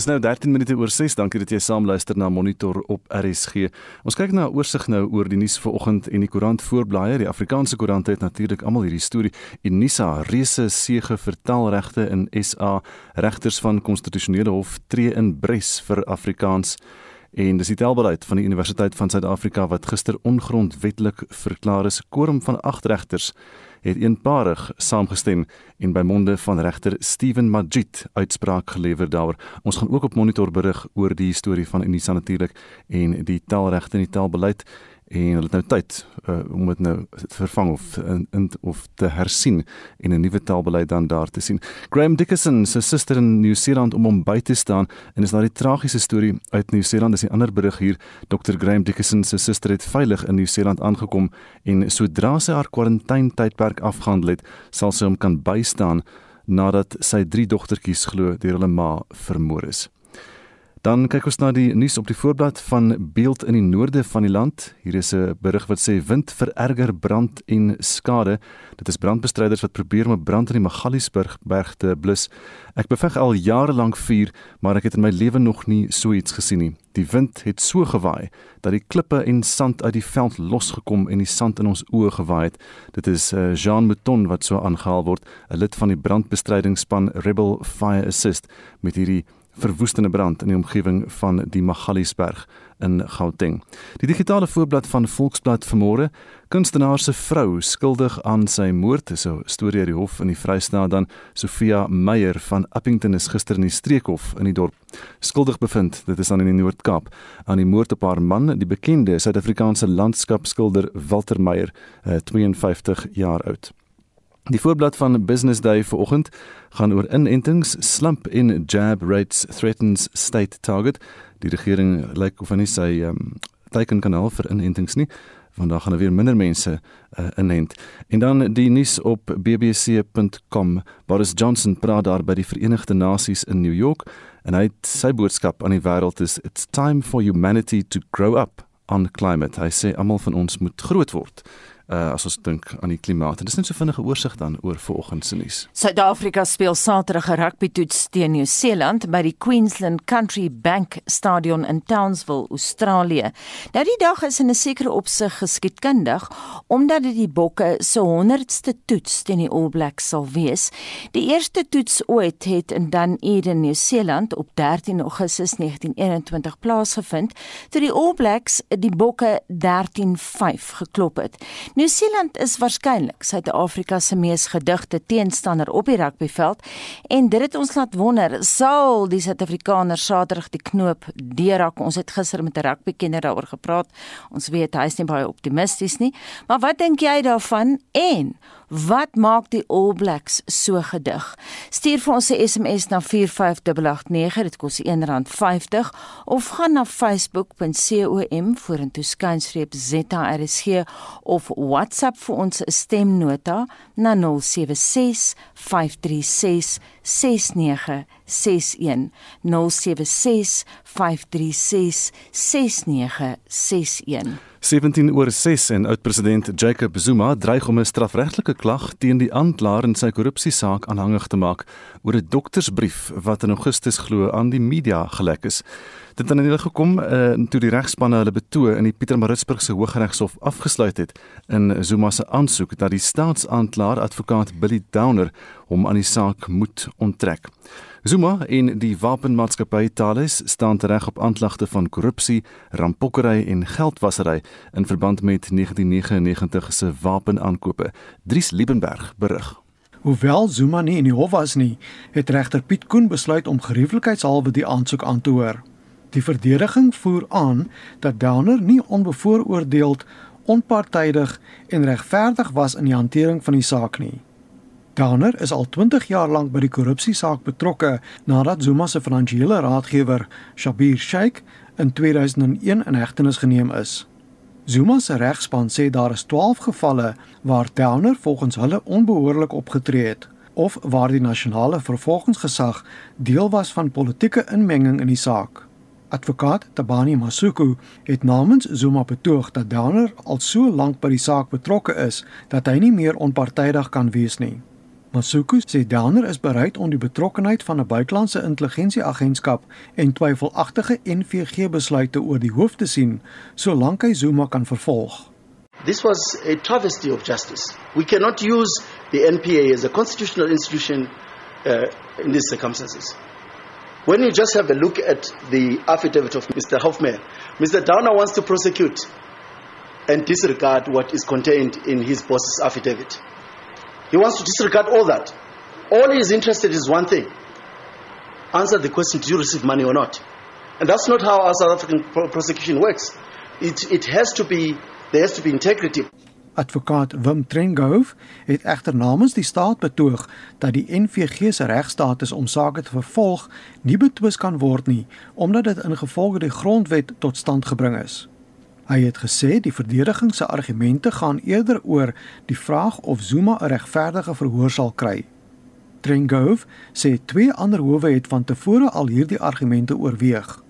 Dis nou 13 minute oor 6. Dankie dat jy saam luister na Monitor op RSG. Ons kyk na 'n oorsig nou oor die nuus vanoggend en die koerant voorblaaie. Die Afrikaanse koerant het natuurlik almal hierdie storie. Unisa reuse sege vertelregte in SA. Regters van konstitusionele hof tree in bres vir Afrikaans. En dis die telbeleid van die Universiteit van Suid-Afrika wat gister ongrondwettig verklaar is. Quorum van 8 regters het eenparig saamgestem en by monde van regter Steven Majid uitspraak gelewer daaroor. Ons gaan ook op monitor berig oor die storie van Unisa natuurlik en die taalregte en die taalbeleid en hulle het nou tyd uh, om dit nou vervang of in, in of te hersien en 'n nuwe taalbeleid dan daar te sien. Graham Dickinson se suster in Nieu-Seeland om hom by te staan en is na die tragiese storie uit Nieu-Seeland is die ander berig hier. Dr Graham Dickinson se suster het veilig in Nieu-Seeland aangekom en sodra sy haar kwarantynetydperk afgehandel het, sal sy hom kan bystaan nadat sy drie dogtertjies glo deur hulle ma vermoor is. Dan kyk ons na die nuus op die voorblad van Beeld in die noorde van die land. Hier is 'n berig wat sê wind vererger brand en skade. Dit is brandbestryders wat probeer om 'n brand in die Magaliesberg berg te blus. Ek beveg al jare lank vuur, maar ek het in my lewe nog nie so iets gesien nie. Die wind het so gewaai dat die klippe en sand uit die veld losgekom en die sand in ons oë gewaai het. Dit is uh, Jean Mouton wat so aangehaal word, 'n lid van die brandbestrydingsspan Rebel Fire Assist met hierdie verwoestende brand in die omgewing van die Magaliesberg in Gauteng. Die digitale voorblad van Volksblad vanmôre, kunstenaar se vrou skuldig aan sy moord, is 'n storie uit die hof in die Vrystaat dan Sofia Meyer van Appington is gister in die streekhof in die dorp skuldig bevind. Dit is dan in die Noord-Kaap aan die moord op haar man, die bekende Suid-Afrikaanse landskapskilder Walter Meyer, 52 eh, jaar oud. Die voorblad van Business Day vanoggend gaan oor inentings, slump in jab rates threatens state target. Die regering lyk of hy nie sy um, teken kan help vir inentings nie. Vandag gaan er weer minder mense uh, inent. En dan die nuus op bbc.com. Boris Johnson praat daar by die Verenigde Nasies in New York en hy het sy boodskap aan die wêreld is it's time for humanity to grow up on climate. Hy sê almal van ons moet groot word uh, as ons dink aan die klimaat. En dis net so vinnige oorsig dan oor vanoggend se nuus. Suid-Afrika speel Saterdag 'n rugbytoets teen Nieu-Seeland by die Queensland Country Bank Stadion in Townsville, Australië. Nou die dag is in 'n sekere opsig geskiedkundig omdat dit die Bokke se 100ste toets teen die All Blacks sal wees. Die eerste toets ooit het in Dunedin, Nieu-Seeland op 13 Augustus 1921 plaasgevind toe die All Blacks die Bokke 13-5 geklop het. Nieu-Seeland is waarskynlik Suid-Afrika se mees gedigte teenstander op die rugbyveld en dit het ons laat wonder, sal die Suid-Afrikaners Saterdag die knoop deurhak? Ons het gister met 'n rugbykenner daaroor gepraat. Ons weet hy is nie baie optimisties nie, maar wat dink jy daarvan? En Wat maak die All Blacks so gedig? Stuur vir ons 'n SMS na 45889, dit kos R1.50 of gaan na facebook.com vorentoe skynstreep ZRSG of WhatsApp vir ons 'n stemnota na 076 536 6961 076 536 6961 17 oor 6 en oud-president Jacob Zuma dreig om 'n strafregtelike klag teen die aanklaer in sy korrupsiesaak aanhangig te maak oor 'n doktersbrief wat in Augustus glo aan die media gelek is. Dit het aan hulle gekom uh, toe die regspanne hulle betoë in die Pietermaritzburgse Hooggeregshof afgesluit het in Zuma se aansoek dat die staatsaanklaer advokaat Billy Downer hom aan die saak moet onttrek. Zuma en die wapenmaatskappy Thales staan tereg op aanklagte van korrupsie, rampokkery en geldwasery in verband met 1999 se wapenaankope. Dries Liebenberg berig. Hoewel Zuma nie in die hof was nie, het regter Piet Koen besluit om gerieflikheidshalwe die aansoek aan te hoor. Die verdediging voer aan dat Downer nie onbevooroordeeld, onpartydig en regverdig was in die hantering van die saak nie. Downer is al 20 jaar lank by die korrupsiesaak betrokke nadat Zuma se finansiële raadgewer, Shabir Sheikh, in 2001 in hegtenis geneem is. Zuma se regspan sê daar is 12 gevalle waar Downer volgens hulle onbehoorlik opgetree het of waar die nasionale vervolgingsgesag deel was van politieke inmenging in die saak. Advokaat Tabani Masuku het namens Zuma betoog dat Downer al so lank by die saak betrokke is dat hy nie meer onpartydig kan wees nie. Masuku sê Downer is bereid om die betrokkenheid van 'n buitelandse intelligensieagentskap en twyfelagtige NVG-besluite oor die hoof te sien solank hy Zuma kan vervolg. This was a travesty of justice. We cannot use the NPA as a constitutional institution uh, in these circumstances. When you just have a look at the affidavit of Mr. Hoffman, Mr. Downer wants to prosecute and disregard what is contained in his boss's affidavit. He wants to disregard all that. All he is interested in is one thing answer the question do you receive money or not? And that's not how our South African prosecution works. It, it has to be, there has to be integrity. Advokaat Wim Trengove het egter namens die staat betoog dat die NVG se regstatus om sake te vervolg nie betwis kan word nie omdat dit ingevolge die grondwet tot stand gebring is. Hy het gesê die verdediging se argumente gaan eerder oor die vraag of Zuma 'n regverdige verhoor sal kry. Trengove sê twee ander howe het van tevore al hierdie argumente oorweeg.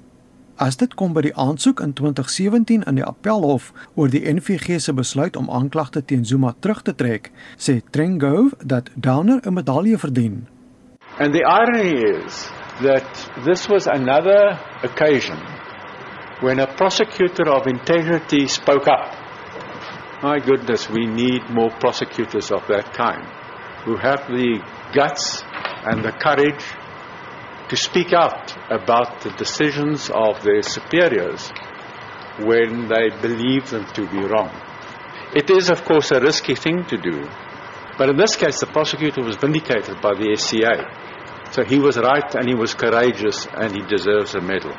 As dit kom by die aansoek in 2017 in die Appelhof oor die NVG se besluit om aanklagte teen Zuma terug te trek, sê Trengove dat Downer 'n medalje verdien. And the irony is that this was another occasion when a prosecutor of integrity spoke up. My goodness, we need more prosecutors of that kind who have the guts and the courage to speak out about the decisions of their superiors when they believe them to be wrong. It is, of course, a risky thing to do, but in this case, the prosecutor was vindicated by the SCA. So he was right and he was courageous and he deserves a medal.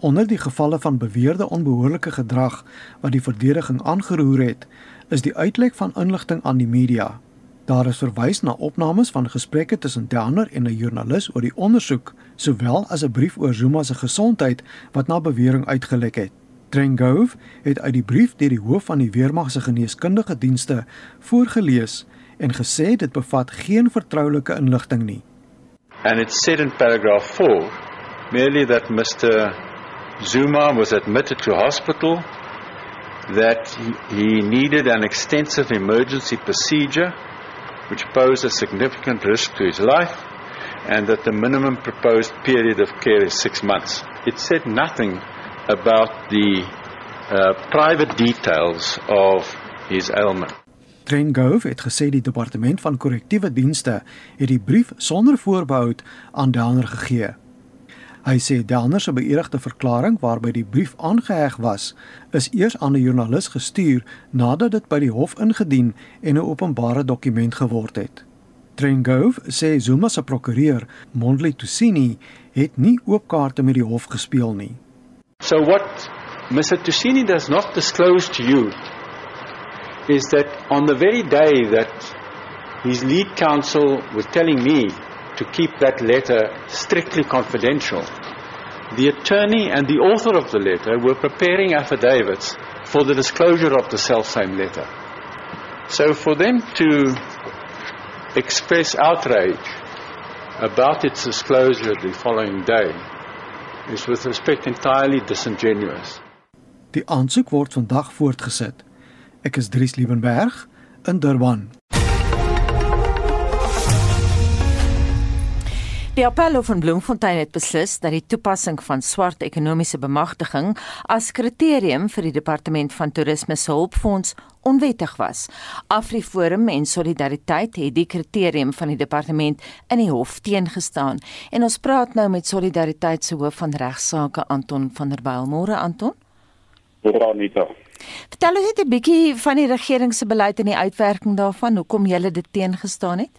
Onder die gevalle van beweerde onbehoorlike gedrag wat die verdediging aangeroer het, is die uitlek van inligting aan die media Daar is verwys na opnames van gesprekke tussen Downer en 'n joernalis oor die ondersoek, sowel as 'n brief oor Zuma se gesondheid wat na bewering uitgelek het. Trengove het uit die brief deur die hoof van die weermag se geneeskundige dienste voorgeles en gesê dit bevat geen vertroulike inligting nie. And it said in paragraph 4 merely that Mr Zuma was admitted to hospital that he needed an extensive emergency procedure which pose a significant risk to his life, and that the minimum proposed period of care is six months. It said nothing about the uh, private details of his ailment. Trengove het gesê die departement van korrektiewe dienste het die brief sonder voorbehou aan Downer gegee. Hy sê Delner se beëdigde verklaring waarby die brief aangeheg was, is eers aan 'n joernalis gestuur nadat dit by die hof ingedien en 'n openbare dokument geword het. Trengove sê Zuma se prokureur, Mondli Tusini, het nie oop kaarte met die hof gespeel nie. So what Mr Tusini does not disclose to you is that on the very day that his lead counsel was telling me to keep that letter strictly confidential. The attorney and the author of the letter were preparing affidavits for the disclosure of the self-same letter. So for them to express outrage about its disclosure the following day is with respect entirely disingenuous. Die aansoek word vandag voortgesit. Ek is Dries Liebenberg in Durban. Die appel van Bloemfontein het beslis dat die toepassing van swart ekonomiese bemagtiging as kriterium vir die departement van toerisme se hulpfonds onwettig was. Afriforum en Solidariteit het die kriterium van die departement in die hof teengestaan. En ons praat nou met Solidariteit se hoof van regsaake Anton van der Byl. Môre Anton. Môre Anita. Vertel ons net 'n bietjie van die regering se beleid en die uitwerking daarvan, hoekom jy dit teengestaan het.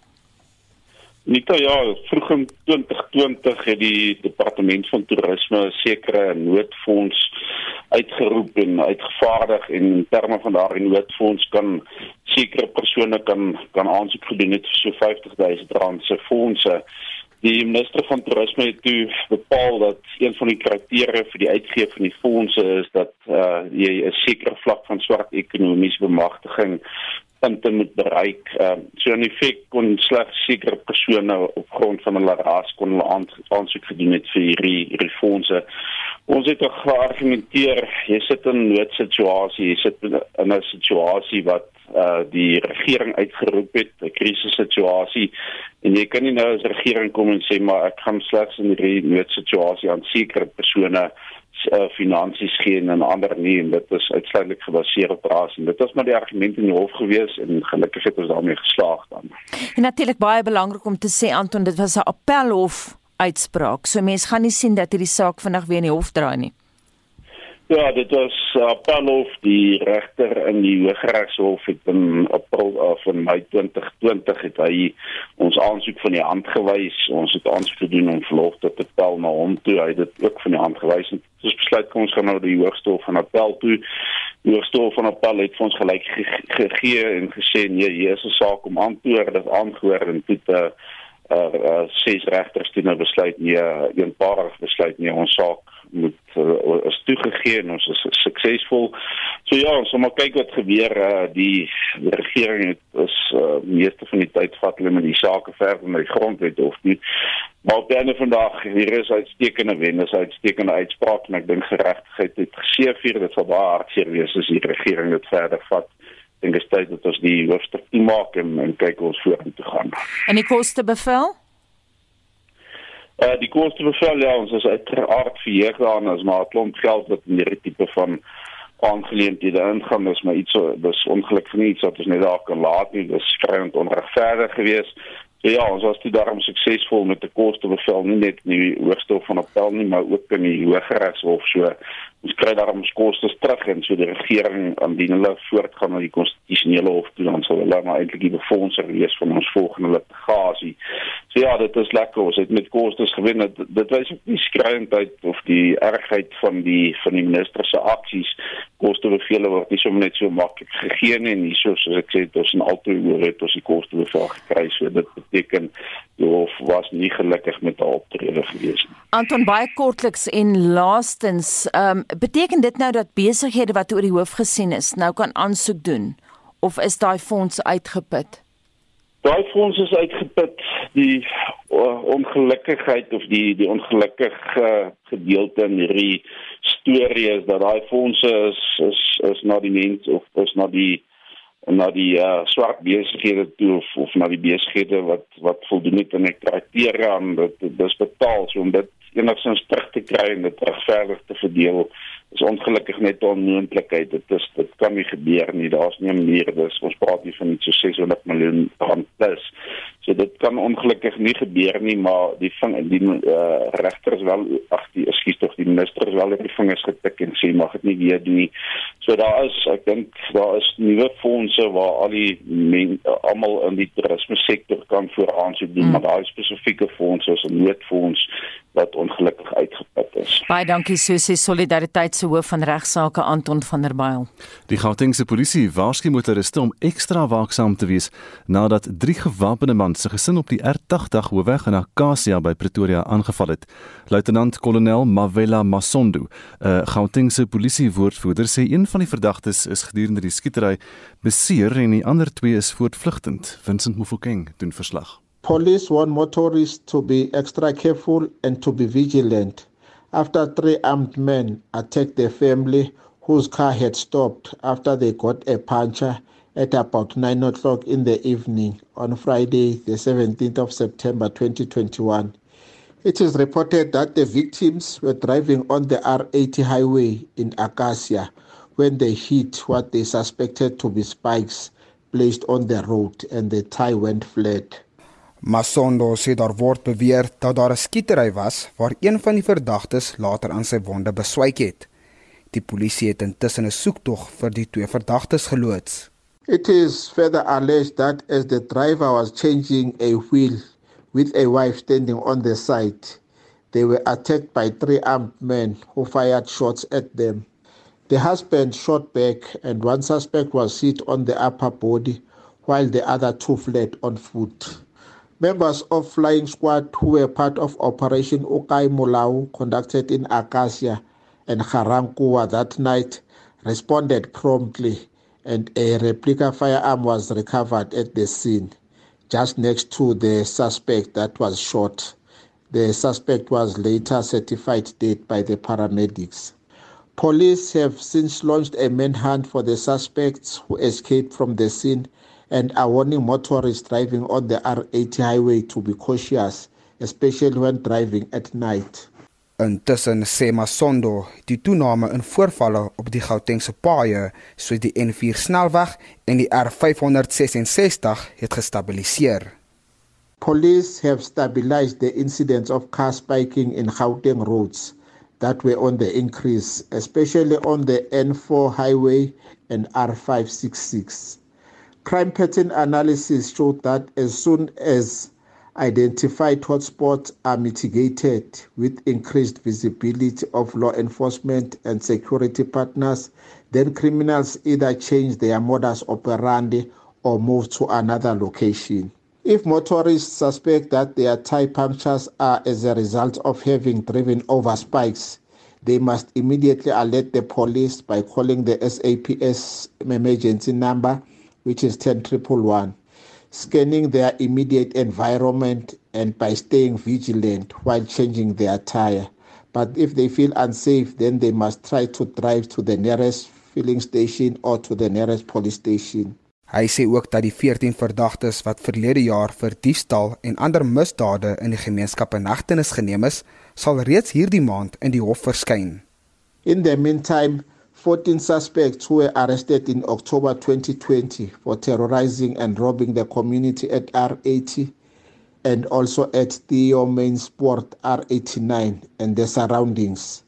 Nita ja, vroeg in 2020 het die departement van toerisme 'n sekere noodfonds uitgeroep en uitgevaardig en in terme van daardie noodfonds kan sekere persone kan kan aansoek gedoen het vir so R50000 se fondse. Die minister van toerisme het toe bepaal dat een van die kriteria vir die uitgee van die fondse is dat uh, jy 'n sekere vlak van swart ekonomiese bemagtiging punte moet bereik. Ehm uh, so in effek kon slegs sekere persone op grond van hulle ras kon hulle aansoek gedoen het vir hierdie hierdie fondse. Ons het geargumenteer, jy sit in 'n noodsituasie, jy sit in 'n situasie wat uh die regering uitgeroep het, 'n krisissituasie en jy kan nie nou as regering kom en sê maar ek gaan slegs in hierdie noodsituasie aan sekere persone uh, finansies gee en ander nie en dit is uitsluitlik gebaseer op ras en dit was maar die argument in die hof gewees en gelukkig het ons daarmee geslaag dan. En natuurlik baie belangrik om te sê Anton, dit was 'n appelhof uitspraak. So mense gaan nie sien dat hierdie saak vandag weer in die hof draai nie. Ja, dit was appelhof die regter in die Hooggeregshof het in April of in Mei 2020 het hy ons aansoek van die hand gewys. Ons het aansoek gedoen om verlof te betaal na hom toe. Hy het dit ook van die hand gewys ons besluit kom ons gaan nou die hoogste hof van appel toe. Die hoogste hof van appel het vir ons gelyk gegee en gesê nee, hier is 'n saak om aan te hoor, dit aangehoor en toe te uh, uh ses regters het nou besluit nee, eenparig besluit nee, ons saak moet uh, is toegegee en ons is suksesvol. So ja, ons moet maar kyk wat gebeur. Uh, die, die regering het is uh, meeste van die tyd vat hulle met die sake verder met die grondwet of nie. Maar op einde vandag hier is uitstekende wen, is uitstekende uitspraak en ek dink geregtigheid het geseëvier dit sal baie hartseer wees as die regering dit verder vat. Is tyd dat ons die hoofstuk toemaak en, en kyk hoe ons vorentoe gaan. En die koste bevel? Uh die koste bevel ja, ons is uiteraard verheug daarin as maar 'n klomp geld wat in hierdie tipe van aangeleenthede ingaan, dis maar iets so dis ongelukkig nie iets wat ons net daar kan laat nie, dis skreeuend onregverdig geweest. So ja, ons was toe daarom suksesvol met 'n koste bevel nie net in die hoogste hof van appel nie, maar ook in die hooggeregshof so ons kry daarom kostes terug en so die regering indien hulle voortgaan na die konstitusionele hof toe dan sal hulle maar eintlik die befondser wees van ons volgende litigasie. So ja, dit is lekker. Ons het met kostes gewen. Dit, dit wys ook die skryendheid of die ergheid van die van die minister se aksies. Koste bevele word nie sommer net so maklik gegee nie en hieso soos ek sê, ons in altoe oor het ons die koste bevel gekry. So dit beteken hof was nie gelukkig met haar optrede gewees nie. Anton baie kortliks en laastens, ehm um, beteken dit nou dat besighede wat oor die hoof gesien is, nou kan aansoek doen of is daai fonds uitgeput? Daai fonds is uitgeput. Die ongelukkigheid of die die ongelukkige gedeelte in hierdie storie is dat daai fondse is is is na die mense of is na die na die uh, swart besighede toe of, of na die besighede wat wat voldoen het aan die kriteria en dit dis betaal so om dit enigstens terug te kry en dit regverdig te verdeel is ongelukkig net 'n onmoontlikheid. Dit is dit kan nie gebeur nie. Daar's nie 'n manier. Dis ons praat hier van iets so 600 miljoen rand plus. So dit kan ongelukkig nie gebeur nie, maar die ving die uh, regter is wel ag die ekskuus tog die minister is wel op die vingers getik en sê mag dit nie weer doen nie. So daar is ek dink daar is nuwe fondse waar al die almal in die toerisme sektor kan vooraan so doen, mm. maar daai spesifieke fondse is 'n noodfonds wat ongelukkig uitgeput is. Baie dankie Susie Solidariteit se hoof van regsaake Anton van der Byl. Die Gautengse polisie waarsku motoriste om ekstra waaksaam te wees nadat drie gewapende mans se gesin op die R80 hoofweg in Akasia by Pretoria aangeval het. Luitenant-kolonel Mavela Masondo, 'n Gautengse polisiewoordvoerder, sê een van die verdagtes is gedurende die skietery beseer en die ander twee is voortvlugtend. Vincent Mufokeng doen verslag. Police warn motorists to be extra careful and to be vigilant after three armed men attacked a family whose car had stopped after they got a puncture at about 9 o'clock in the evening on Friday, the 17th of September 2021. It is reported that the victims were driving on the R80 highway in Acacia when they hit what they suspected to be spikes placed on the road and the tire went flat. Masondo sê daar word beweer dat daar 'n skietery was waar een van die verdagtes later aan sy wonde beswyk het. Die polisie het intussen 'n soektog vir die twee verdagtes geloods. It is further alleged that as the driver was changing a wheel with a wife standing on the side, they were attacked by three armed men who fired shots at them. The husband shot back and one suspect was hit on the upper body while the other two fled on foot. Members of Flying Squad who were part of Operation Okai Molau conducted in Acacia and Harankua that night responded promptly and a replica firearm was recovered at the scene just next to the suspect that was shot. The suspect was later certified dead by the paramedics. Police have since launched a manhunt for the suspects who escaped from the scene and are warning motorists driving on the R80 highway to be cautious, especially when driving at night. Intussen sê Masondo die toename in voorvalle op die Gautengse paaie soos die N4 snelweg en die R566 het gestabiliseer. Police have stabilized the incidents of car spiking in Gauteng roads that were on the increase, especially on the N4 highway and R566. Crime pattern analysis showed that as soon as identified hotspots are mitigated with increased visibility of law enforcement and security partners, then criminals either change their modus operandi or move to another location. If motorists suspect that their tire punctures are as a result of having driven over spikes, they must immediately alert the police by calling the SAPS emergency number, which is 10111 scanning their immediate environment and by staying vigilant while changing their tire. But if they feel unsafe, then they must try to drive to the nearest filling station or to the nearest police station. Hy sê ook dat die 14 verdagtes wat verlede jaar vir diefstal en ander misdade in die gemeenskap in hegtenis geneem is, sal reeds hierdie maand in die hof verskyn. In the meantime, 14 suspects who were arrested in October 2020 for terrorizing and robbing the community at R80 and also at Theo Main Sport R89 and the surroundings.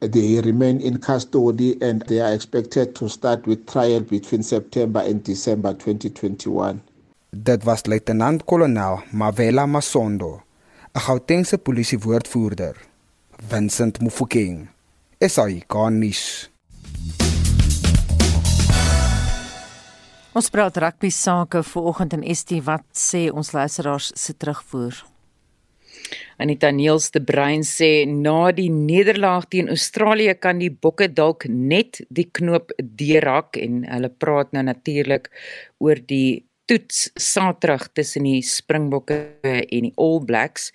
They remain in custody and they are expected to start with trial between September and December 2021. Dit was luitenant-kolonel Mavela Masondo, 'n Gautengse polisiewoordvoerder. Vincent Mufokeng, SAI Garnis. Ons praat rugby sake vanoggend en ST wat sê ons luisteraars se terugvoer. Anita Niels de Bruin sê na die nederlaag teen Australië kan die Bokke dalk net die knoop deurhak en hulle praat nou natuurlik oor die toets Saterdag tussen die Springbokke en die All Blacks.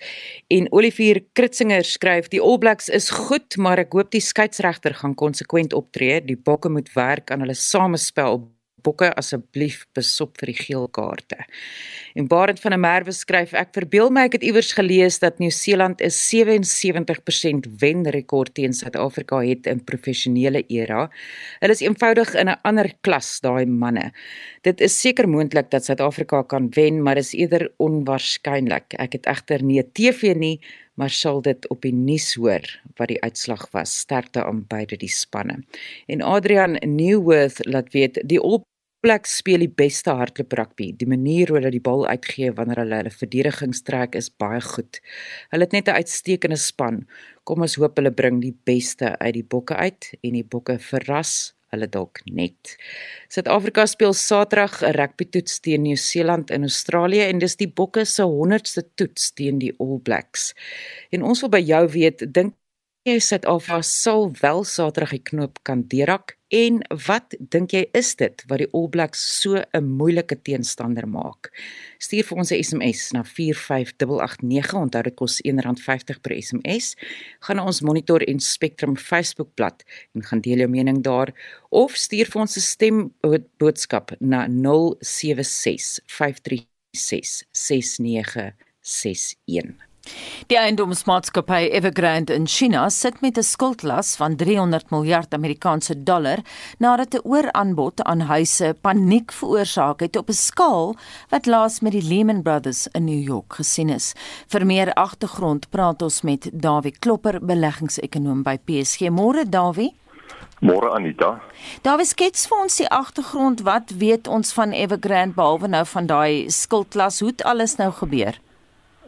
En Olivier Kritzinger skryf die All Blacks is goed maar ek hoop die skeieregter gaan konsekwent optree. Die Bokke moet werk aan hulle samespel bokke asseblief besop vir die geel kaarte. En Barend van der Merwe skryf ek verbeel my ek het iewers gelees dat Nieu-Seeland 'n 77% wenrekord teen Suid-Afrika het in professionele era. Hulle is eenvoudig in 'n ander klas daai manne. Dit is seker moontlik dat Suid-Afrika kan wen, maar is eerder onwaarskynlik. Ek het egter nie 'n TV nie maar sal dit op die nuus hoor wat die uitslag was sterkte aan beide die spanne en Adrian Newworth laat weet die All plek speel die beste hardloop rugby. Die manier hoe hulle die bal uitgee wanneer hulle hulle verdedigingstrek is baie goed. Hulle het net 'n uitstekende span. Kom ons hoop hulle bring die beste uit die bokke uit en die bokke verras hulle dalk net. Suid-Afrika speel Saterdag 'n rugby toets teen Nieu-Seeland in Australië en dis die bokke se 100ste toets teen die All Blacks. En ons wil by jou weet, dink jy Suid-Afrika sal wel Saterdag die knoop kan deurhak en wat dink jy is dit wat die All Blacks so 'n moeilike teenstander maak? Stuur vir ons 'n SMS na 45889 onthou dit kos R1.50 per SMS. Gaan na ons Monitor en Spectrum Facebookblad en gaan deel jou mening daar of stuur vir ons 'n stem boodskap na 076 536 6961. Die eiendomsmaatskappy Evergrande in China sit met 'n skuldlas van 300 miljard Amerikaanse dollar nadat 'n ooraanbod aan huise paniek veroorsaak het op 'n skaal wat laas met die Lehman Brothers in New York gesien is. Vir meer agtergrond praat ons met Dawie Klopper, beleggingsekonoom by PSG. Môre Dawie. Môre Anita. Dawie skets vir ons die agtergrond. Wat weet ons van Evergrande behalwe nou van daai skuldlas? Hoe het alles nou gebeur?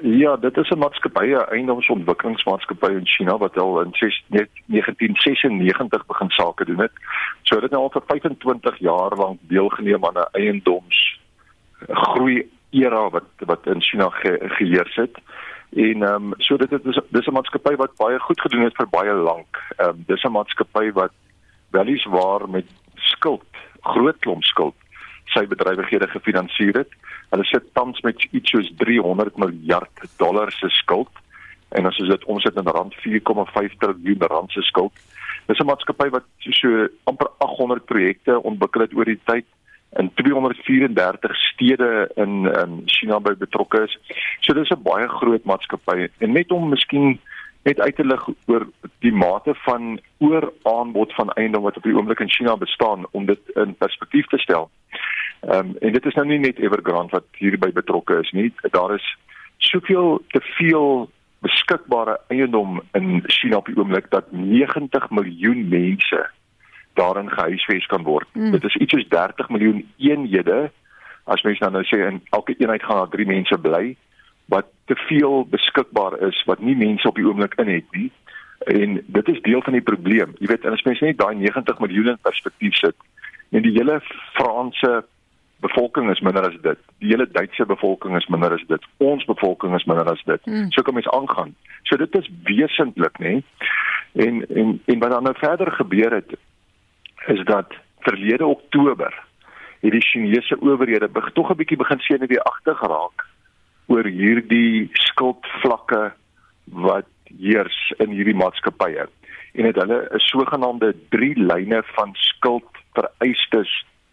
Ja, dit is 'n maatskappy, 'n eiendomsontwikkelingsmaatskappy in China wat al in 1996 begin sake doen het. So dit nou al vir 25 jaar lank deelgeneem aan 'n eiendoms groei era wat wat in China ge, geheers het. En ehm um, so dit is dis 'n maatskappy wat baie goed gedoen het vir baie lank. Ehm um, dis 'n maatskappy wat weliswaar met skuld, groot klomp skuld sy bedrywighede gefinansier het. Hulle sit tans met iets soos 300 miljard dollar se skuld en as ons dit omsit in rand 4,5 triljoen rand se skuld. Dis 'n maatskappy wat so amper 800 projekte ontwikkel het oor die tyd in 234 stede in in China by betrokke is. So dis 'n baie groot maatskappy en net om miskien net uit te lig oor die mate van ooraanbod van eiendom wat op die oomblik in China bestaan om dit in perspektief te stel. Ehm um, en dit is nou nie net Evergrande wat hierby betrokke is nie. Daar is soveel te veel beskikbare eiendom in China op die oomblik dat 90 miljoen mense daarin gehuisves kan word. Mm. Dit is iets soos 30 miljoen eenhede as mens nou, nou sê in elke eenheid gaan daar 3 mense bly wat te veel beskikbaar is wat nie mense op die oomblik in het nie. En dit is deel van die probleem. Jy weet, as mens net daai 90 miljoen in perspektief sit en die hele Franse bevolking is minder as dit. Die hele Duitse bevolking is minder as dit. Ons bevolking is minder as dit. Mm. So kom mens aangaan. So dit is wesentlik, nê? En en en wat dan nou verder gebeur het is dat verlede Oktober het die Chinese owerhede beg tog 'n bietjie begin sien in die agtergeraak oor hierdie skuldvlakke wat heers in hierdie maatskappye en het hulle 'n sogenaamde drie lyne van skuldvereistes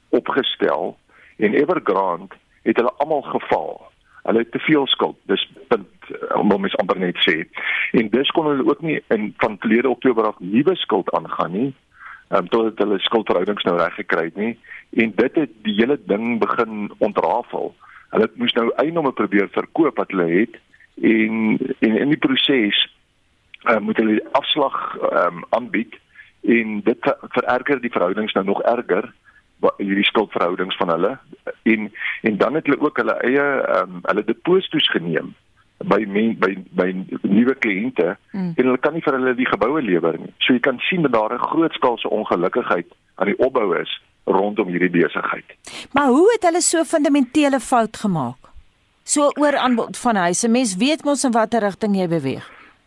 opgestel en Evergrande het hulle almal geval. Hulle het te veel skuld. Dis punt eh, om mens amper net sê. En dis kon hulle ook nie in van verlede Oktober af nuwe skuld aangaan nie. Um, totdat hulle skuldverhoudings nou reg gekry het nie en dit het die hele ding begin ontrafel. Hulle moes nou eiendomme probeer verkoop wat hulle het en en in die proses uh, moet hulle afslag ehm um, aanbied en dit vererger die verhoudings nou nog erger hierdie skuldverhoudings van hulle en en dan het hulle ook hulle eie ehm um, hulle deposito's geneem by men, by by nuwe kliënte mm. en hulle kan nie vir hulle die geboue lewer nie. So jy kan sien dat daar 'n groot skaalse ongelukkigheid aan die opbou is rondom hierdie besigheid. Maar hoe het hulle so fundamentele fout gemaak? So oor aanbod van huise. Mens weet mos in watter rigting jy beweeg.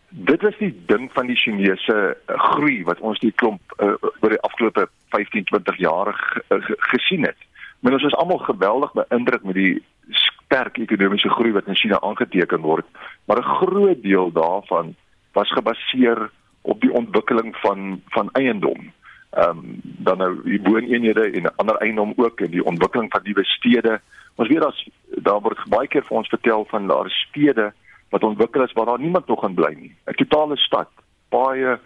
Dit is die ding van die Chinese groei wat ons die klomp uh, oor die afgelope 15, 20 jaar uh, gesien het. Men ons is almal geweldig beïndruk met die sterk ekonomiese groei wat in China aangeteken word, maar 'n groot deel daarvan was gebaseer op die ontwikkeling van van eiendom. Ehm um, dan nou die wooneenhede en ander eiendom ook en die ontwikkeling van nuwe stede. Ons weet as daar word baie keer vir ons vertel van daar stede wat ontwikkel is waar daar niemand nog gaan bly nie. 'n Totale stad, baie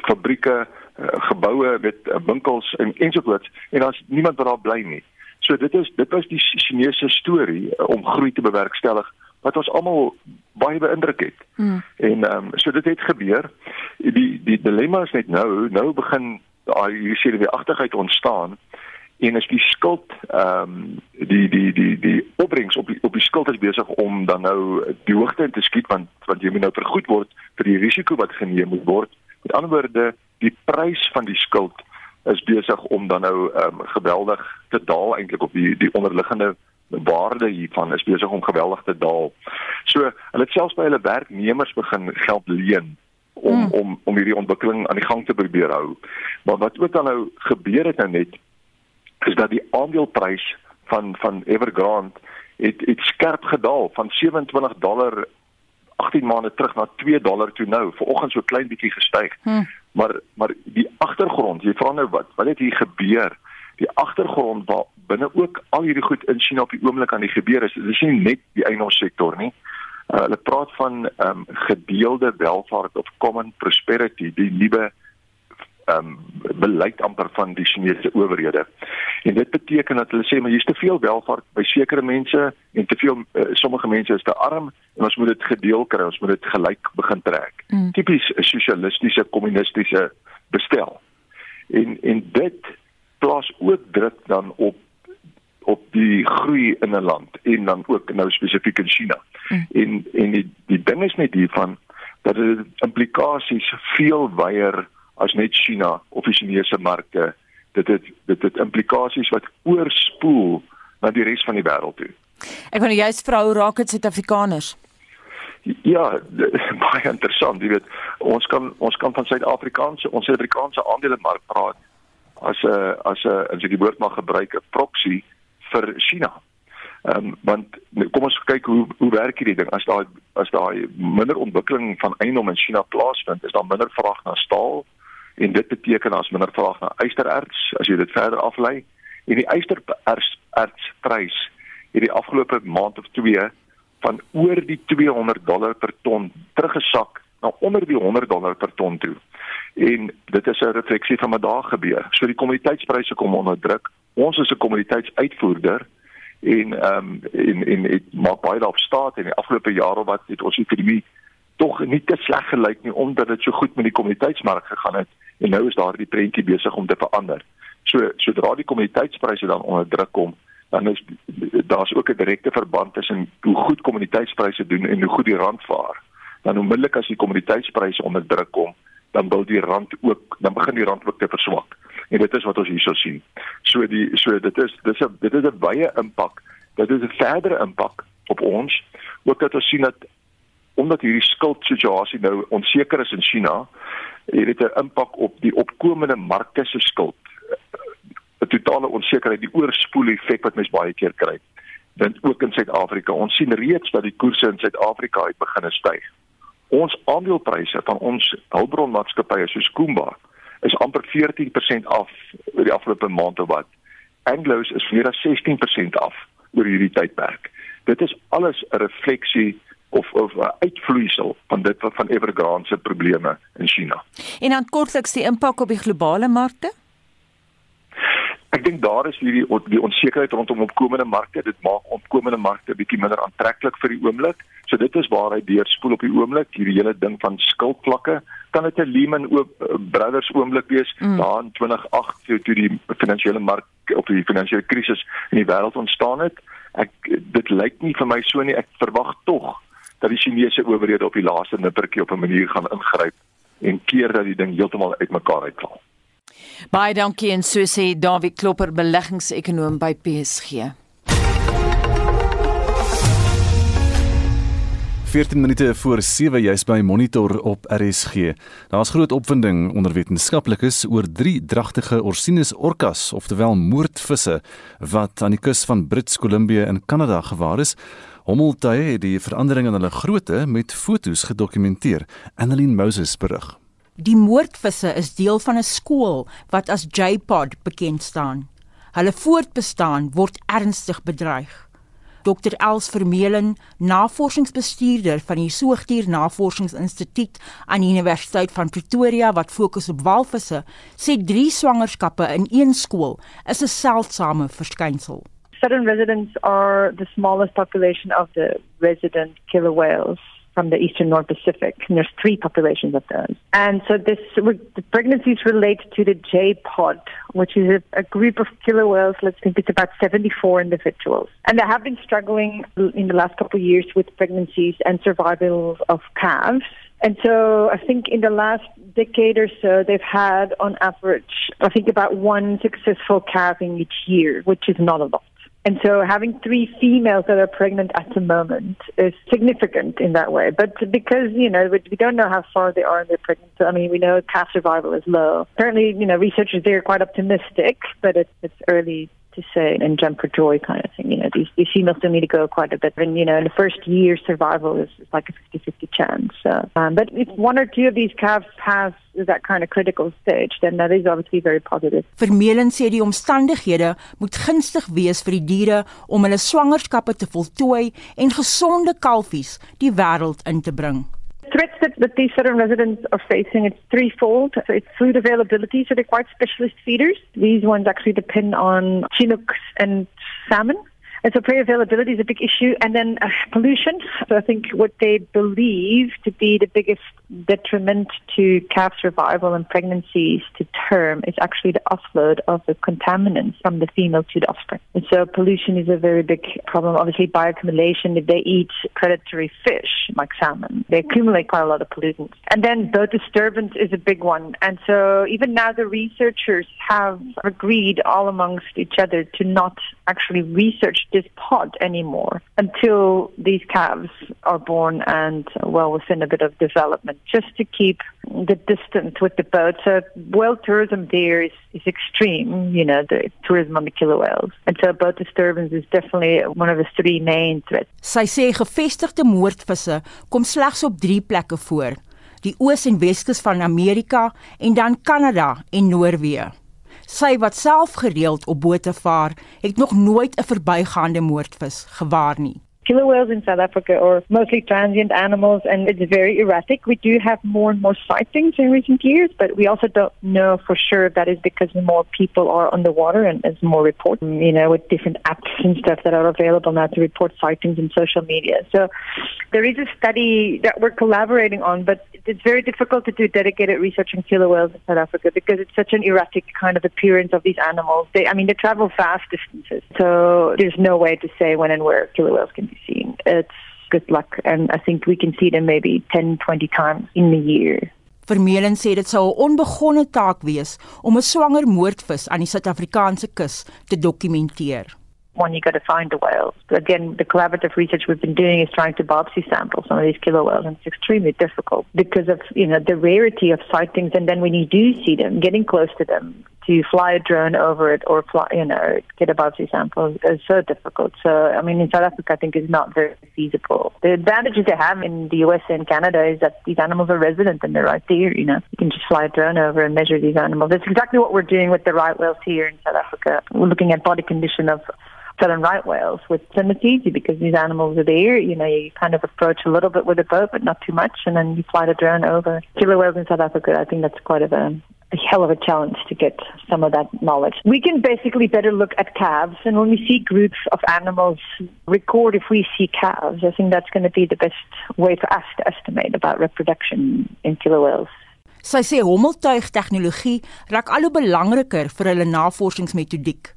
fabrieke, eh, geboue met eh, winkels en ensovoorts en daar's niemand wat daar bly nie. So dit is dit was die Chinese storie eh, om groei te bewerkstellig wat ons almal baie beïndruk het. Mm. En ehm um, so dit het gebeur. Die die dilemma is net nou, nou begin daai hier sien die agterheid ontstaan en as die skuld ehm um, die die die die opbrengs op die op die skuld is besig om dan nou die hoogte in te skiet want want jy moet nou vergoed word vir die risiko wat geneem moet word. Met ander woorde, die prys van die skuld is besig om dan nou ehm um, geweldig te daal eintlik op die die onderliggende waarde hiervan is besig om geweldig te daal. So, hulle het selfs by hulle werknemers begin geld leen om mm. om om hierdie ontwikkeling aan die gang te probeer hou. Maar wat ook dan nou gebeur het nou net is dat die aandeleprys van van Evergrande het het skerp gedaal van 27 dollar 18 maande terug na 2 dollar toe nou. Vanoggend so klein bietjie gestyg. Hmm. Maar maar die agtergrond, jy vra nou wat, wat het hier gebeur? Die agtergrond waar binne ook al hierdie goed in China op die oomblik aan die gebeur is, dis nie net die eienaarssektor nie. Uh, hulle praat van ehm um, gedeelde welvaart of common prosperity, die nuwe ehm um, beleid amper van die Chinese owerhede. En dit beteken dat hulle sê maar hier's te veel welvaart by sekere mense en te veel uh, sommige mense is te arm en ons moet dit gedeel kry, ons moet dit gelyk begin trek. Mm. Tipies 'n sosialistiese kommunistiese bestel. En en dit plaas ook druk dan op op die groei in 'n land en dan ook nou spesifiek in China. Mm. En en die die ding is net hiervan dat dit implikasies veel wyer as net China of die Chinese markte. Dit het dit het implikasies wat oorspoel na die res van die wêreld toe. Ek wou juist vra hoe raak dit Suid-Afrikaners? Ja, baie interessant, jy weet, ons kan ons kan van Suid-Afrikaanse ons Suid-Afrikaanse aandelemark praat as 'n as 'n as ek die woord mag gebruik 'n proxy vir China. Ehm um, want kom ons kyk hoe hoe werk hierdie ding as daai as daai minder ontwikkeling van eiendom in China plaasvind, is daar minder vraag na staal en dit beteken as minder vraag na ystererts as jy dit verder aflei en die ysterertsprys het die afgelope maand of 2 van oor die 200 dollar per ton teruggesak na onder die 100 dollar per ton toe. En dit is 'n refleksie van wat daar gebeur. So die kommoditeitspryse kom onder druk. Ons is 'n kommoditeitsuitvoerder en ehm um, en en dit maak baie daarop staat in die afgelope jare wat het ons ekonomie tog nie te sleg gelyk nie omdat dit so goed met die kommoditeitsmark gegaan het en nou is daardie prentjie besig om te verander. So sodra die kommoditeitspryse dan onder druk kom, dan is daar's ook 'n direkte verband tussen hoe goed kommoditeitspryse doen en hoe goed die rand vaar. Dan onmiddellik as die kommoditeitspryse onder druk kom, dan wil die rand ook dan begin die rand ook te verswak. En dit is wat ons hierso sien. So die so dit is dis 'n dit is 'n baie impak. Dit is 'n verdere impak op ons. Ook dat ons sien dat omdat hierdie skuldsituasie nou onseker is in China, het dit 'n impak op die opkomende markte se skuld. 'n Totale onsekerheid, die oorspoel effek wat mens baie keer kry. Dan ook in Suid-Afrika. Ons sien reeds dat die koerse in Suid-Afrika het begin styg. Ons aandelepryse van ons hulpbronmaatskappye soos Kumba is amper 14% af oor die afgelope maand of wat. Anglo's is meer as 16% af oor hierdie tydperk. Dit is alles 'n refleksie of of 'n uitvloeisel van dit wat van Evergrande se probleme in China. En dan kortliks die impak op die globale markte? Ek dink daar is hierdie die onsekerheid rondom opkomende markte. Dit maak opkomende markte bietjie minder aantreklik vir die oomblik. So dit is waar hy deurspoel op die oomblik, hierdie hele ding van skuldvlakke. Kan dit 'n Lehman Brothers oomblik wees mm. daar in 2008 toe, toe die finansiële mark of die finansiële krisis in die wêreld ontstaan het? Ek dit lyk nie vir my so nie. Ek verwag tog dat die Chinese owerhede op die laaste nippertjie op 'n manier gaan ingryp en keer dat die ding heeltemal uitmekaar uitval. Baie dankie en so sê Dawie Klopper beleggingsekonoom by PSG. 14 minute voor 7 jy's by Monitor op RSG. Daar's groot opwinding onder wetenskaplikes oor drie dragtige Orcinus orcas, oftewel moordvisse wat aan die kus van Brits Kolumbie in Kanada gewaar is. Hommeltuie het die verandering in hulle grootte met fotos gedokumenteer. Annelien Moses berig. Die moordvisse is deel van 'n skool wat as J-Pod bekend staan. Hulle voortbestaan word ernstig bedreig. Dr Els Vermeulen, navorsingsbestuurder van die Soogdier Navorsingsinstituut aan die Universiteit van Pretoria wat fokus op walvisse, sê drie swangerskappe in een skool is 'n seldsame verskynsel. Southern residents are the smallest population of the resident killer whales from the eastern North Pacific. And there's three populations of those. And so this the pregnancies relate to the J pod, which is a, a group of killer whales. Let's think it's about 74 individuals. And they have been struggling in the last couple of years with pregnancies and survival of calves. And so I think in the last decade or so, they've had on average, I think about one successful calving each year, which is not a lot. And so having three females that are pregnant at the moment is significant in that way. But because, you know, we don't know how far they are in their pregnancy, I mean, we know calf survival is low. Apparently, you know, researchers there are quite optimistic, but it's, it's early to say and jump for joy kind of thing. You know, these, these females still need to go quite a bit. And, you know, in the first year, survival is, is like a 50-50 chance. So, um, but if one or two of these calves pass that kind of critical stage, then that is obviously very positive. Vermeulen sê die omstandighede moet gunstig wees vir die diere om hulle swangerskappe te voltooi en gesonde kalfies die wêreld in te bring. Threats that, that these southern residents are facing, it's threefold. So it's food availability, so they're quite specialist feeders. These ones actually depend on Chinooks and salmon. And so prey availability is a big issue. And then uh, pollution. So I think what they believe to be the biggest detriment to calf survival and pregnancies to term is actually the offload of the contaminants from the female to the offspring. And so pollution is a very big problem. Obviously, bioaccumulation, if they eat predatory fish like salmon, they accumulate quite a lot of pollutants. And then bird disturbance is a big one. And so even now the researchers have agreed all amongst each other to not actually research this pod anymore until these calves are born and well within a bit of development, just to keep the distance with the boat. So whale tourism there is, is extreme, you know, the tourism on the killer whales. And so boat disturbance is definitely one of the three main threats. Sy sê gevestigde moordvisse kom slegs op 3 plekke voor: die Oos- en Weskus van Amerika en dan Kanada en Noorwe. Sy wat self gereeld op bote vaar, het nog nooit 'n verbygaande moordvis gewaar nie. Killer whales in South Africa are mostly transient animals and it's very erratic. We do have more and more sightings in recent years, but we also don't know for sure if that is because more people are on the water and there's more reports, you know, with different apps and stuff that are available now to report sightings in social media. So there is a study that we're collaborating on, but it's very difficult to do dedicated research on killer whales in South Africa because it's such an erratic kind of appearance of these animals. They, I mean, they travel vast distances, so there's no way to say when and where killer whales can be seen. It's good luck, and I think we can see them maybe 10, 20 times in a year. Vermeulen sê dit sou 'n onbegonne taak wees om 'n swanger moordvis aan die Suid-Afrikaanse kus te dokumenteer. one, you got to find the whales. Again, the collaborative research we've been doing is trying to biopsy sample some of these killer whales, and it's extremely difficult because of you know the rarity of sightings. And then when you do see them, getting close to them, to fly a drone over it or fly, you know, get a biopsy sample is so difficult. So, I mean, in South Africa, I think it's not very feasible. The advantages they have in the US and Canada is that these animals are resident and they're right there, you know. You can just fly a drone over and measure these animals. That's exactly what we're doing with the right whales here in South Africa. We're looking at body condition of southern right whales with and it's easy because these animals are there. You know, you kind of approach a little bit with a boat, but not too much, and then you fly the drone over. Killer whales in South Africa, I think that's quite of a, a hell of a challenge to get some of that knowledge. We can basically better look at calves, and when we see groups of animals, record if we see calves. I think that's going to be the best way for us to estimate about reproduction in killer whales. Sy sê hommeltuig tegnologie raak al hoe belangriker vir hulle navorsingsmetodiek.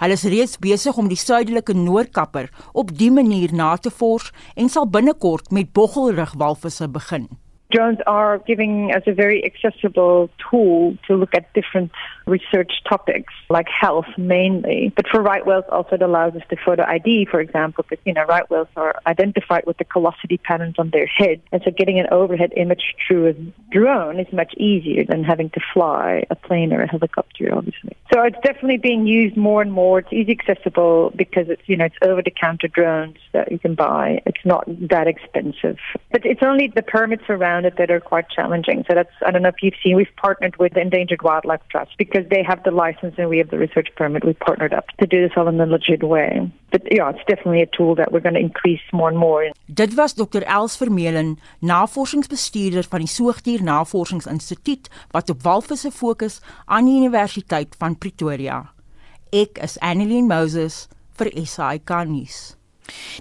Hulle is reeds besig om die suidelike Noordkapper op die manier na te vors en sal binnekort met boggelrug walvisse begin. Drones are giving us a very accessible tool to look at different research topics like health mainly. But for right whales also it allows us to photo ID, for example, because you know right whales are identified with the callosity patterns on their head. And so getting an overhead image through a drone is much easier than having to fly a plane or a helicopter, obviously. So it's definitely being used more and more. It's easy accessible because it's you know it's over the counter drones that you can buy. It's not that expensive. But it's only the permits around it that are quite challenging. So that's I don't know if you've seen we've partnered with the Endangered Wildlife Trust because they have the license and we have the research permit. We've partnered up to do this all in a legit way. But yeah, it's definitely a tool that we're going to increase more and more. Dit was Dr Els Vermeulen, navorsingsbestuurder van die Soogdier Navorsingsinstituut wat op walvisse fokus aan die Universiteit van Pretoria. Ek is Annelien Moses vir SAK nuus.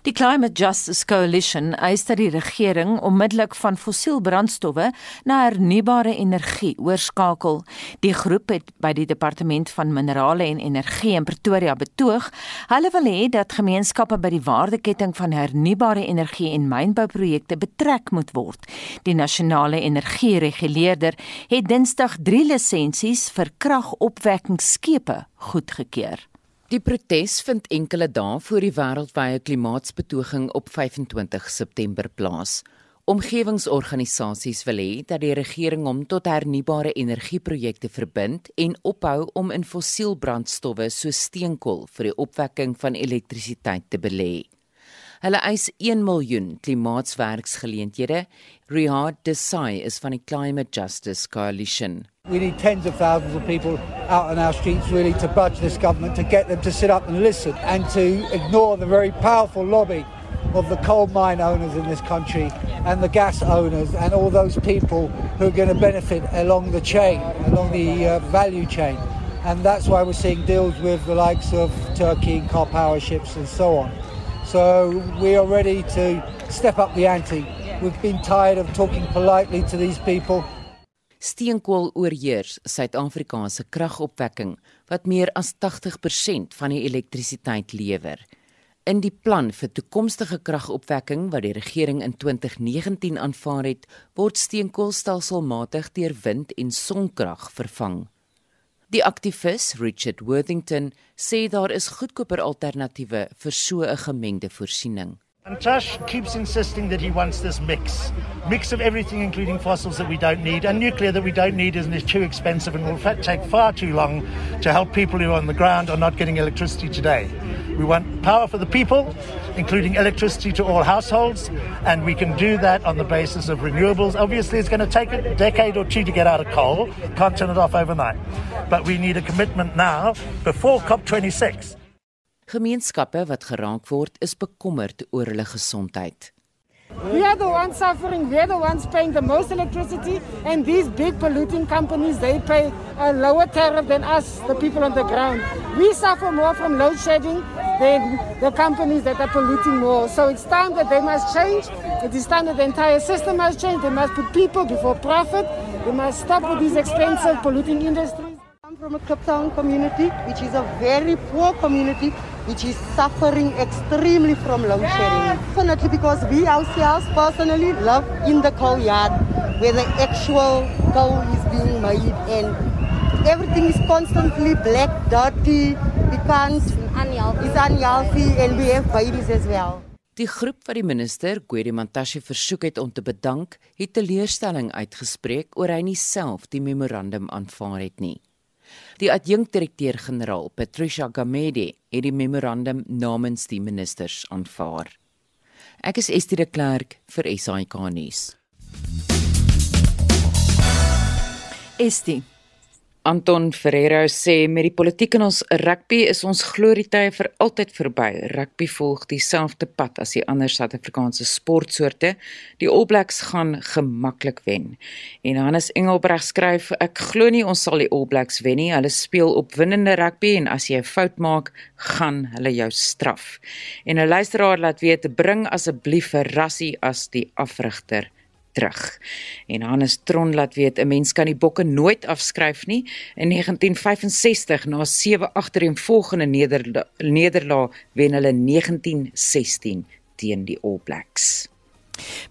Die Climate Justice Coalition eis dat die regering onmiddellik van fossielbrandstowwe na hernubare energie oorskakel. Die groep het by die Departement van Minerale en Energie in Pretoria betoog, hulle wil hê dat gemeenskappe by die waardeketting van hernubare energie en mynbouprojekte betrek moet word. Die nasionale energiereguleerder het Dinsdag 3 lisensies vir kragopwekkingsskepe goedgekeur. Die protes vind enkele dae voor die wêreldwye klimaatsbetoging op 25 September plaas. Omgewingsorganisasies wil hê dat die regering hom tot hernubare energieprojekte verbind en ophou om in fossielbrandstowwe soos steenkool vir die opwekking van elektrisiteit te belê. Hulle eis 1 miljoen klimaatswerksgeleenthede. Riyad Desai is van die Climate Justice Coalition. We need tens of thousands of people out on our streets really to budge this government to get them to sit up and listen and to ignore the very powerful lobby of the coal mine owners in this country and the gas owners and all those people who are going to benefit along the chain, along the uh, value chain. And that's why we're seeing deals with the likes of Turkey and car power ships and so on. So we are ready to step up the ante. We've been tired of talking politely to these people. Steenkool oorheers Suid-Afrika se kragopwekking wat meer as 80% van die elektrisiteit lewer. In die plan vir toekomstige kragopwekking wat die regering in 2019 aanvaar het, word steenkool stelselmatig deur wind- en sonkrag vervang. Die aktivis Richard Worthington sê daar is goedkoper alternatiewe vir so 'n gemengde voorsiening. And Josh keeps insisting that he wants this mix. Mix of everything, including fossils that we don't need, and nuclear that we don't need and is too expensive and will take far too long to help people who are on the ground or not getting electricity today. We want power for the people, including electricity to all households, and we can do that on the basis of renewables. Obviously, it's going to take a decade or two to get out of coal. Can't turn it off overnight. But we need a commitment now before COP26. Gemeenskappe wat geraak word, is bekommerd oor hulle gesondheid. We are the ones suffering, we are the ones paying the most electricity and these big polluting companies they pay a lower tariff than us, the people on the ground. We suffer more from load shedding than the companies that are polluting more. So it's time that they must change. It is time that the entire system must change. They must put people before profit. They must stop with these expensive polluting industries. I'm from a Kliptown community, which is a very poor community which is suffering extremely from load shedding. Definitely because we ourselves personally live in the coal yard where the actual coal is being made and everything is constantly black, dirty, we can't, unhealthy. it's unhealthy and we have babies as well. Die groep wat die minister, Gwedi Mantashe, versoek het om te bedank, het teleurstelling uitgespreek oor hy nie self die memorandum aanvaar het nie. Die adjunkdirekteur-generaal, Patricia Gamede, het die memorandum namens die ministers aanvaar. Ek is Estie de Klerk vir SAK nuus. Estie Anton Ferreira sê met die politiek in ons rugby is ons glorietye vir altyd verby. Rugby volg dieselfde pad as die ander Suid-Afrikaanse sportsoorte. Die All Blacks gaan gemaklik wen. En Hannes Engelbreg skryf: Ek glo nie ons sal die All Blacks wen nie. Hulle speel opwindende rugby en as jy 'n fout maak, gaan hulle jou straf. En 'n luisteraar laat weet: "Bring asseblief 'n rassie as die afrigter." Terug. En Hannes Tron laat weet 'n mens kan die bokke nooit afskryf nie. In 1965 na 7 agtereenvolgende nederlae wen hulle 1916 teen die All Blacks.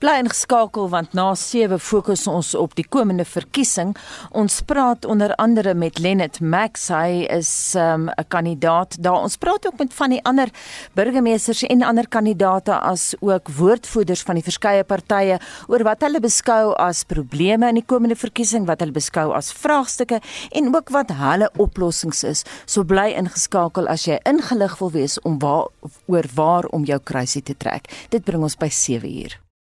Bly ingeskakel want na 7 fokus ons op die komende verkiesing. Ons praat onder andere met Lennet Max. Hy is um, 'n um, kandidaat daar. Ons praat ook met van die ander burgemeesters en ander kandidaate as ook woordvoerders van die verskeie partye oor wat hulle beskou as probleme in die komende verkiesing, wat hulle beskou as vraagstukke en ook wat hulle oplossings is. So bly ingeskakel as jy ingelig wil wees om waar oor waar om jou kruisie te trek. Dit bring ons by 7 uur.